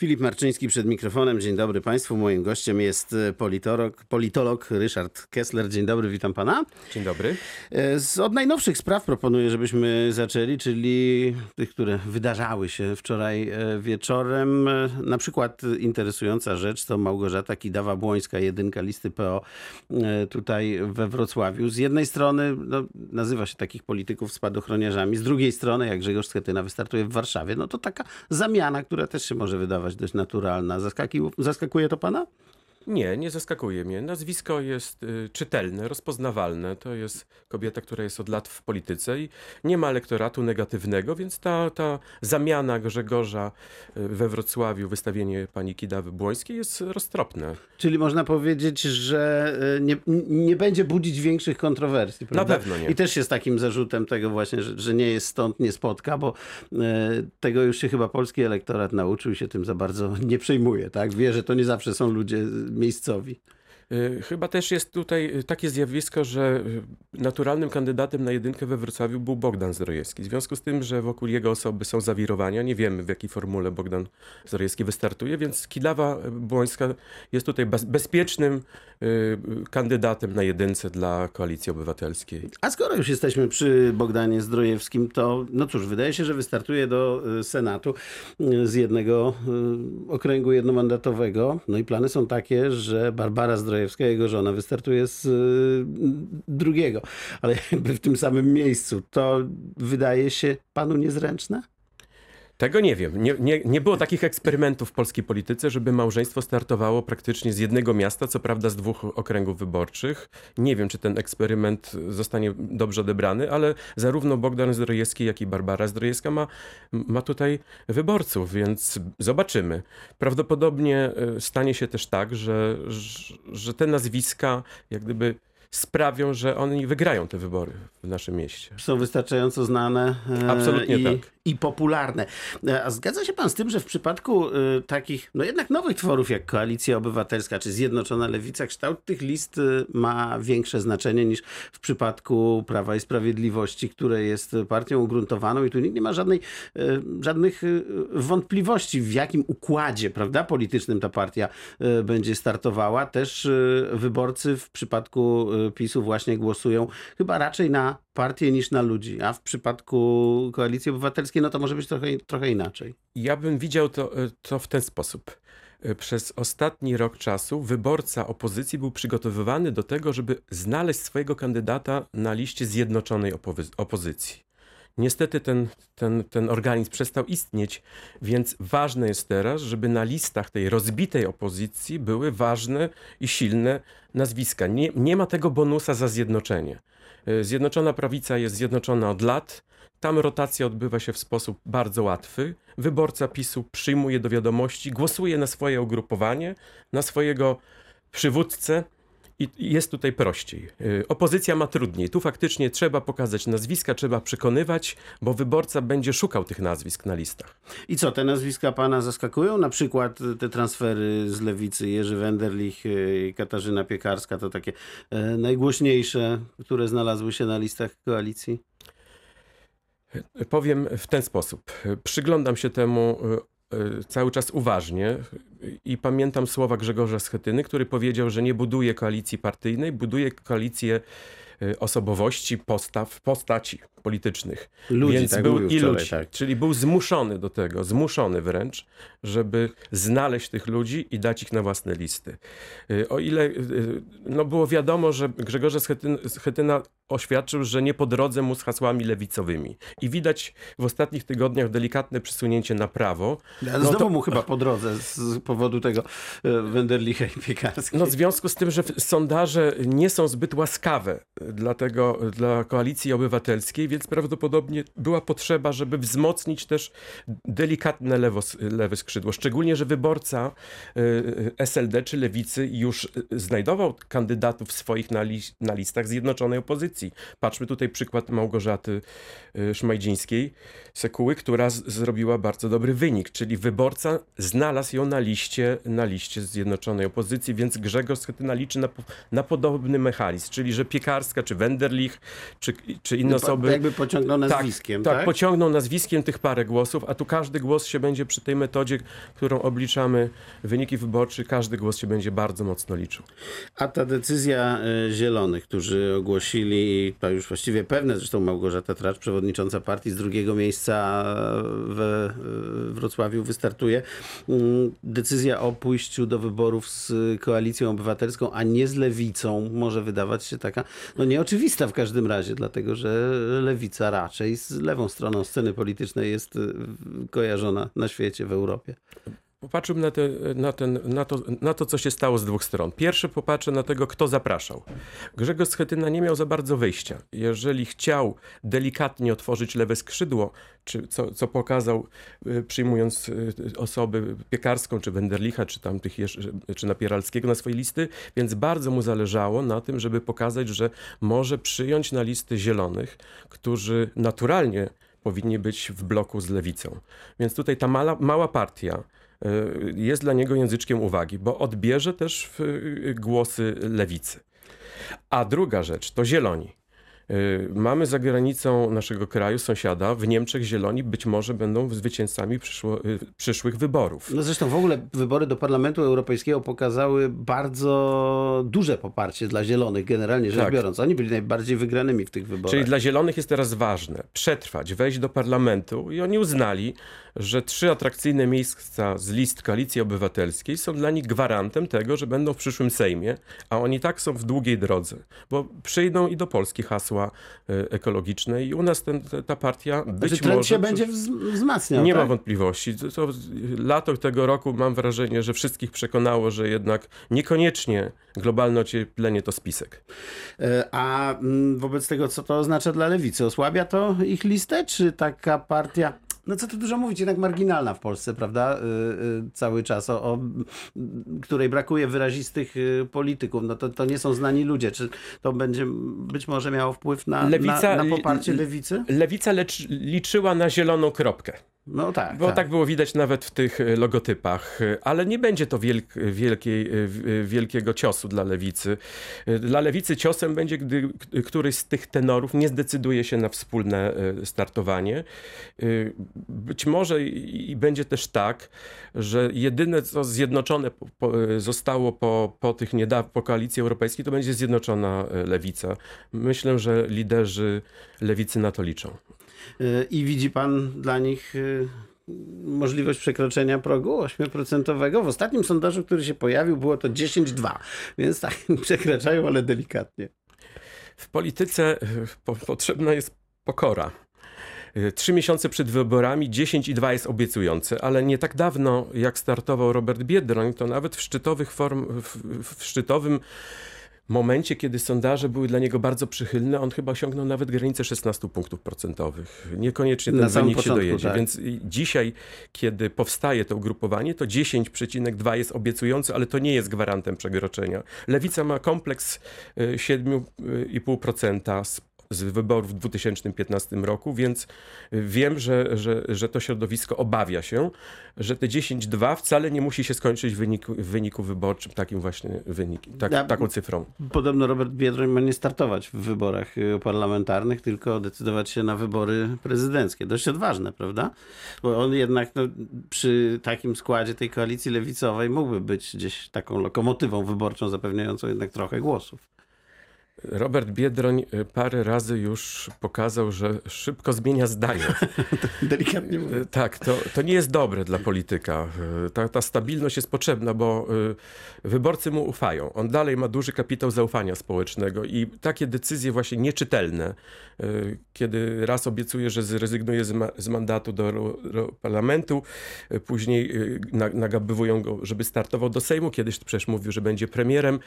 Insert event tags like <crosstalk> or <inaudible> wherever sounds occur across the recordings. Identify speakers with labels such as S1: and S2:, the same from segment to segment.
S1: Filip Marczyński przed mikrofonem. Dzień dobry Państwu. Moim gościem jest e, politolog, politolog Ryszard Kessler. Dzień dobry, witam Pana.
S2: Dzień dobry.
S1: E, Z od najnowszych spraw proponuję, żebyśmy zaczęli, czyli tych, które wydarzały się wczoraj e, wieczorem. Na przykład interesująca rzecz to Małgorzata Kidawa-Błońska, jedynka listy PO tutaj we Wrocławiu. Z jednej strony no, nazywa się takich polityków spadochroniarzami, z drugiej strony jak Grzegorz Schetyna wystartuje w Warszawie, no to taka zamiana, która też się może wydawać dość naturalna. Zaskaki, zaskakuje to Pana?
S2: Nie, nie zaskakuje mnie. Nazwisko jest y, czytelne, rozpoznawalne. To jest kobieta, która jest od lat w polityce i nie ma elektoratu negatywnego, więc ta, ta zamiana Grzegorza y, we Wrocławiu, wystawienie pani Kidawy Błońskiej jest roztropne.
S1: Czyli można powiedzieć, że e, nie, nie będzie budzić większych kontrowersji. Prawda?
S2: pewno nie.
S1: I też jest takim zarzutem tego właśnie, że, że nie jest stąd, nie spotka, bo e, tego już się chyba polski elektorat nauczył i się tym za bardzo nie przejmuje. Tak? Wie, że to nie zawsze są ludzie miejscowi.
S2: Y, Chyba też jest tutaj y, takie zjawisko, że y, naturalnym kandydatem na jedynkę we Wrocławiu był Bogdan Zdrojewski. W związku z tym, że wokół jego osoby są zawirowania, nie wiemy w jakiej formule Bogdan Zdrojewski wystartuje, więc Kidawa Błońska jest tutaj bez- bezpiecznym kandydatem na jedynce dla Koalicji Obywatelskiej.
S1: A skoro już jesteśmy przy Bogdanie Zdrojewskim, to no cóż, wydaje się, że wystartuje do Senatu z jednego okręgu jednomandatowego. No i plany są takie, że Barbara Zdrojewska, jego żona, wystartuje z y, drugiego, ale jakby w tym samym miejscu. To wydaje się panu niezręczne?
S2: Tego nie wiem. Nie, nie, nie było takich eksperymentów w polskiej polityce, żeby małżeństwo startowało praktycznie z jednego miasta, co prawda z dwóch okręgów wyborczych. Nie wiem, czy ten eksperyment zostanie dobrze odebrany, ale zarówno Bogdan Zdrojewski, jak i Barbara Zdrojewska ma, ma tutaj wyborców, więc zobaczymy. Prawdopodobnie e, stanie się też tak, że, że- że te nazwiska jak gdyby sprawią, że oni wygrają te wybory w naszym mieście.
S1: Są wystarczająco znane e,
S2: Absolutnie
S1: i,
S2: tak.
S1: I popularne. E, A zgadza się pan z tym, że w przypadku e, takich, no jednak nowych tworów jak Koalicja Obywatelska czy Zjednoczona Lewica, kształt tych list e, ma większe znaczenie niż w przypadku Prawa i Sprawiedliwości, które jest partią ugruntowaną i tu nikt nie ma żadnej, e, żadnych wątpliwości, w jakim układzie prawda, politycznym ta partia będzie startowała. Też wyborcy w przypadku PiSu właśnie głosują chyba raczej na partię niż na ludzi, a w przypadku Koalicji Obywatelskiej no to może być trochę, trochę inaczej.
S2: Ja bym widział to, e, to w ten sposób. E, Przez ostatni rok czasu wyborca opozycji był przygotowywany do tego, żeby znaleźć swojego kandydata na liście zjednoczonej opozy- opozycji. Niestety ten, ten, ten organizm przestał istnieć, więc ważne jest teraz, żeby na listach tej rozbitej opozycji były ważne i silne nazwiska. Nie, nie ma tego bonusa za zjednoczenie. E, Zjednoczona prawica jest zjednoczona od lat. Tam rotacja odbywa się w sposób bardzo łatwy. Wyborca PiSu przyjmuje do wiadomości, głosuje na swoje ugrupowanie, na swojego przywódcę i jest tutaj prościej. Y, Opozycja ma trudniej. Tu faktycznie trzeba pokazać nazwiska, trzeba przekonywać, bo wyborca będzie szukał tych nazwisk na listach.
S1: I co, te nazwiska pana zaskakują? Na przykład te transfery z lewicy Jerzy Wenderlich e, i Katarzyna Piekarska to takie e, najgłośniejsze, które znalazły się na listach koalicji?
S2: Powiem w ten sposób. Przyglądam się temu y, y, cały czas uważnie i pamiętam słowa Grzegorza Schetyny, który powiedział, że nie buduje koalicji partyjnej, buduje koalicję y, osobowości, postaw, postaci politycznych.
S1: Ludzi,
S2: Więc
S1: tak
S2: był i
S1: wczoraj,
S2: ludzi,
S1: tak.
S2: czyli był zmuszony do tego, zmuszony wręcz, żeby znaleźć tych ludzi i dać ich na własne listy. Y, O ile y, y, no było wiadomo, że Grzegorz Schetyn, Schetyna oświadczył, że nie po drodze mu z hasłami lewicowymi. I widać w ostatnich tygodniach delikatne przesunięcie na prawo. No
S1: znowu
S2: to-
S1: mu chyba po drodze z powodu tego Wenderlicha i Piekarskiej.
S2: No w związku z tym, że sondaże nie są zbyt łaskawe dla, tego, dla koalicji obywatelskiej, więc prawdopodobnie była potrzeba, żeby wzmocnić też delikatne lewo, lewe skrzydło. Szczególnie, że wyborca y, SLD czy Lewicy już znajdował kandydatów swoich na, li, na listach Zjednoczonej Opozycji. Patrzmy tutaj przykład Małgorzaty y, Szmajdzińskiej, Sekuły, która z, zrobiła bardzo dobry wynik, czyli wyborca znalazł ją na liście, na liście Zjednoczonej Opozycji, więc Grzegorz Schetyna liczy na, na podobny mechanizm, czyli że Piekarska, czy Wenderlich, czy, czy inne osoby...
S1: jakby pociągnął nazwiskiem, tak?
S2: Tak, pociągnął nazwiskiem tych parę głosów, a tu każdy głos się będzie przy tej metodzie, którą obliczamy wyniki wyborcze, każdy głos się będzie bardzo mocno liczył.
S1: A ta decyzja y, Zielonych, którzy ogłosili, to już właściwie pewne, zresztą Małgorzata Tracz, przewodnicząca partii z drugiego miejsca we Wrocławiu wystartuje, mm, decyzja o pójściu do wyborów z Koalicją Obywatelską, a nie z Lewicą, może wydawać się taka, no nieoczywista w każdym razie, dlatego że Lewica raczej z lewą stroną sceny politycznej jest y, kojarzona na świecie, w Europie.
S2: Popatrzyłbym na, te, na, ten, na, to, na to, co się stało z dwóch stron. Pierwszy popatrzę na tego, kto zapraszał. Grzegorz Schetyna nie miał za bardzo wyjścia. Jeżeli chciał delikatnie otworzyć lewe skrzydło, czy co, co pokazał y, przyjmując y, osoby Piekarską, czy Wenderlicha, czy tam tych czy Napieralskiego na swoje listy, więc bardzo mu zależało na tym, żeby pokazać, że może przyjąć na listy zielonych, którzy naturalnie powinni być w bloku z lewicą. Więc tutaj ta mala, mała partia, Y, jest dla niego języczkiem uwagi, bo odbierze też y, głosy lewicy. A druga rzecz to zieloni. Y, mamy za granicą naszego kraju, sąsiada, w Niemczech zieloni być może będą zwycięzcami przyszło, y, przyszłych wyborów.
S1: No zresztą w ogóle wybory do Parlamentu Europejskiego pokazały bardzo duże poparcie dla zielonych, generalnie rzecz tak. biorąc. Oni byli najbardziej wygranymi w tych wyborach.
S2: Czyli dla zielonych jest teraz ważne przetrwać, wejść do parlamentu i oni uznali, że trzy atrakcyjne miejsca z list Koalicji Obywatelskiej są dla nich gwarantem tego, że będą w przyszłym Sejmie, a oni tak są w długiej drodze, bo przyjdą i do Polski hasła hasła e, ekologiczne i u nas ten, ta partia być
S1: znaczy,
S2: może...
S1: się będzie wzmacniał,
S2: Nie
S1: tak?
S2: ma wątpliwości. To, to, lato tego roku mam wrażenie, że wszystkich przekonało, że jednak niekoniecznie globalne ocieplenie to spisek.
S1: E, a mm, wobec tego, co to oznacza dla lewicy? Osłabia to ich listę, czy taka partia no co tu dużo mówić, jednak marginalna w Polsce, prawda? Y, y, cały czas, o, o której brakuje wyrazistych y, polityków. No to, to nie są znani ludzie. Czy to będzie być może miało wpływ na, Lewica, na, na poparcie lewicy?
S2: Lewica lecz, liczyła na zieloną kropkę.
S1: No tak.
S2: Bo tak. tak. było widać nawet w tych e, logotypach, e, ale nie będzie to wielk, wielkiej, e, wielkiego ciosu dla lewicy. Dla lewicy ciosem będzie, gdy któryś z tych tenorów nie zdecyduje się na wspólne startowanie. Być może i będzie też tak, że jedyne co zjednoczone zostało po, po tych niedawnych, po koalicji europejskiej, to będzie zjednoczona lewica. Myślę, że liderzy lewicy na to liczą.
S1: I widzi pan dla nich y, możliwość przekroczenia progu 8%. W ostatnim sondażu, który się pojawił, było to 10,2, więc tak, <laughs> przekraczają, ale delikatnie.
S2: W polityce y, po, potrzebna jest pokora. Y, trzy miesiące przed wyborami 10,2 jest obiecujące, ale nie tak dawno, jak startował Robert Biedroń, to nawet w szczytowych form, w, w szczytowym momencie, kiedy sondaże były dla niego bardzo przychylne, on chyba osiągnął nawet granicę 16 punktów procentowych. Niekoniecznie ten wynik początku, się dojedzie. Tak. Więc dzisiaj, kiedy powstaje to ugrupowanie, to 10,2 jest obiecujące, ale to nie jest gwarantem przekroczenia. Lewica ma kompleks 7,5% z z wyborów w 2015 roku, więc wiem, że, że, że to środowisko obawia się, że te 10-2 wcale nie musi się skończyć w wyniku, w wyniku wyborczym takim właśnie wynikiem, tak, ja, taką cyfrą.
S1: Podobno Robert Biedroń ma nie startować w wyborach y, parlamentarnych, tylko decydować się na wybory prezydenckie. Dość odważne, prawda? Bo on jednak no, przy takim składzie tej koalicji lewicowej mógłby być gdzieś taką lokomotywą wyborczą zapewniającą jednak trochę głosów.
S2: Robert Biedroń y, parę razy już pokazał, że szybko zmienia zdanie. <laughs>
S1: Delikatnie.
S2: Y, tak, to, to nie jest dobre dla polityka. Y, ta, ta stabilność jest potrzebna, bo wyborcy mu ufają. On dalej ma duży kapitał zaufania społecznego i takie decyzje właśnie nieczytelne, kiedy raz obiecuje, że zrezygnuje z, ma z mandatu do, do, parlamentu, później nagabywują go, żeby startował do Sejmu. Kiedyś przecież mówił, że będzie premierem,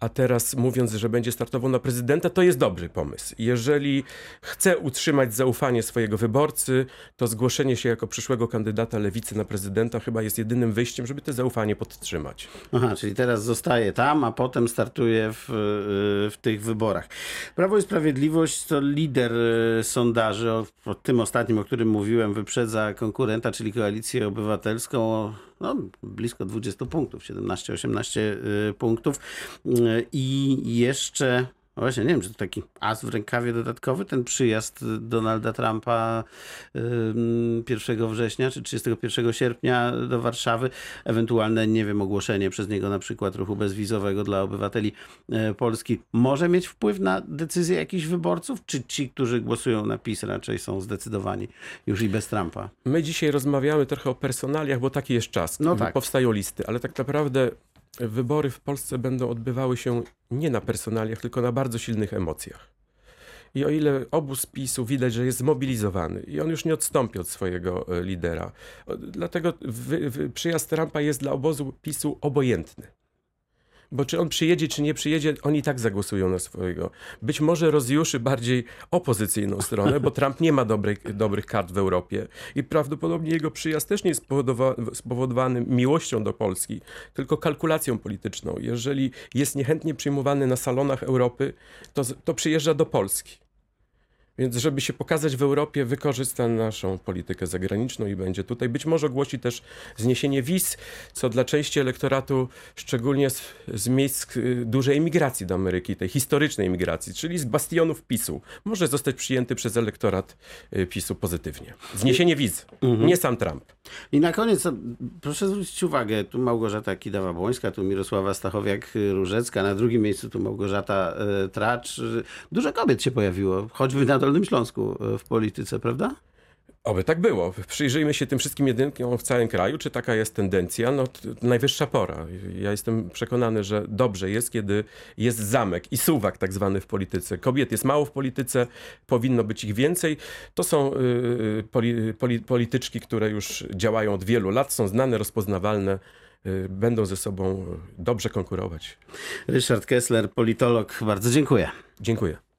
S2: a teraz mówiąc, że będzie startował na prezydenta, to jest dobry pomysł. Jeżeli chce utrzymać zaufanie swojego wyborcy, to zgłoszenie się jako przyszłego kandydata lewicy na prezydenta chyba jest jedynym wyjściem, żeby to zaufanie podtrzymać.
S1: Aha, czyli teraz zostaje tam, a potem startuje w, w tych wyborach. Prawo i Sprawiedliwość to lider e, sondaży, o, o tym ostatnim, o którym mówiłem, wyprzedza konkurenta, czyli Koalicję Obywatelską no, blisko 20 punktów, 17-18 e, punktów. E, I jeszcze właśnie, nie wiem, czy to taki as w rękawie dodatkowy, ten przyjazd Donalda Trumpa ym, 1 września czy 31 sierpnia do Warszawy, ewentualne, nie wiem, ogłoszenie przez niego na przykład ruchu bezwizowego dla obywateli e, Polski może mieć wpływ na decyzję jakichś wyborców, czy ci, którzy głosują na PiS raczej są zdecydowani już i bez Trumpa?
S2: My dzisiaj rozmawiamy trochę o personaliach, bo taki jest czas.
S1: No tak.
S2: Powstają listy, ale tak naprawdę wybory w Polsce będą odbywały się nie na personaliach, tylko na bardzo silnych emocjach. I o ile obóz PiSu widać, że jest zmobilizowany i on już nie odstąpi od swojego e, lidera, dlatego wy, wy, przyjazd Trumpa jest dla obozu PiSu obojętny. Bo czy on przyjedzie, czy nie przyjedzie, oni tak zagłosują na swojego. Być może rozjuszy bardziej opozycyjną stronę, bo Trump nie ma dobrej, dobrych kart w Europie i prawdopodobnie jego przyjazd też nie jest spowodowa- spowodowany miłością do Polski, tylko kalkulacją polityczną. Jeżeli jest niechętnie przyjmowany na salonach Europy, to, to przyjeżdża do Polski. Więc żeby się pokazać w Europie, wykorzysta naszą politykę zagraniczną i będzie tutaj. Być może ogłosi też zniesienie wiz, co dla części elektoratu, szczególnie z, z miejsc y, dużej emigracji do Ameryki, tej historycznej emigracji, czyli z bastionów PiSu, może zostać przyjęty przez elektorat y, PiSu pozytywnie. Zniesienie wiz, nie sam Trump.
S1: I na koniec a, proszę zwrócić uwagę, tu Małgorzata Kidawa-Błońska, tu Mirosława Stachowiak-Różecka, na drugim miejscu tu Małgorzata e, Tracz. Dużo kobiet się pojawiło, choćby na Dolnym Śląsku e, w polityce, prawda?
S2: Oby tak było. Przyjrzyjmy się tym wszystkim jedynkom w całym kraju, czy taka jest tendencja. No, najwyższa pora. Ja jestem przekonany, że dobrze jest, kiedy jest zamek i suwak tak zwany w polityce. Kobiet jest mało w polityce, powinno być ich więcej. To są y, poli, poli, polityczki, które już działają od wielu lat, są znane, rozpoznawalne, y, będą ze sobą dobrze konkurować.
S1: Ryszard Kessler, politolog, bardzo dziękuję.
S2: Dziękuję.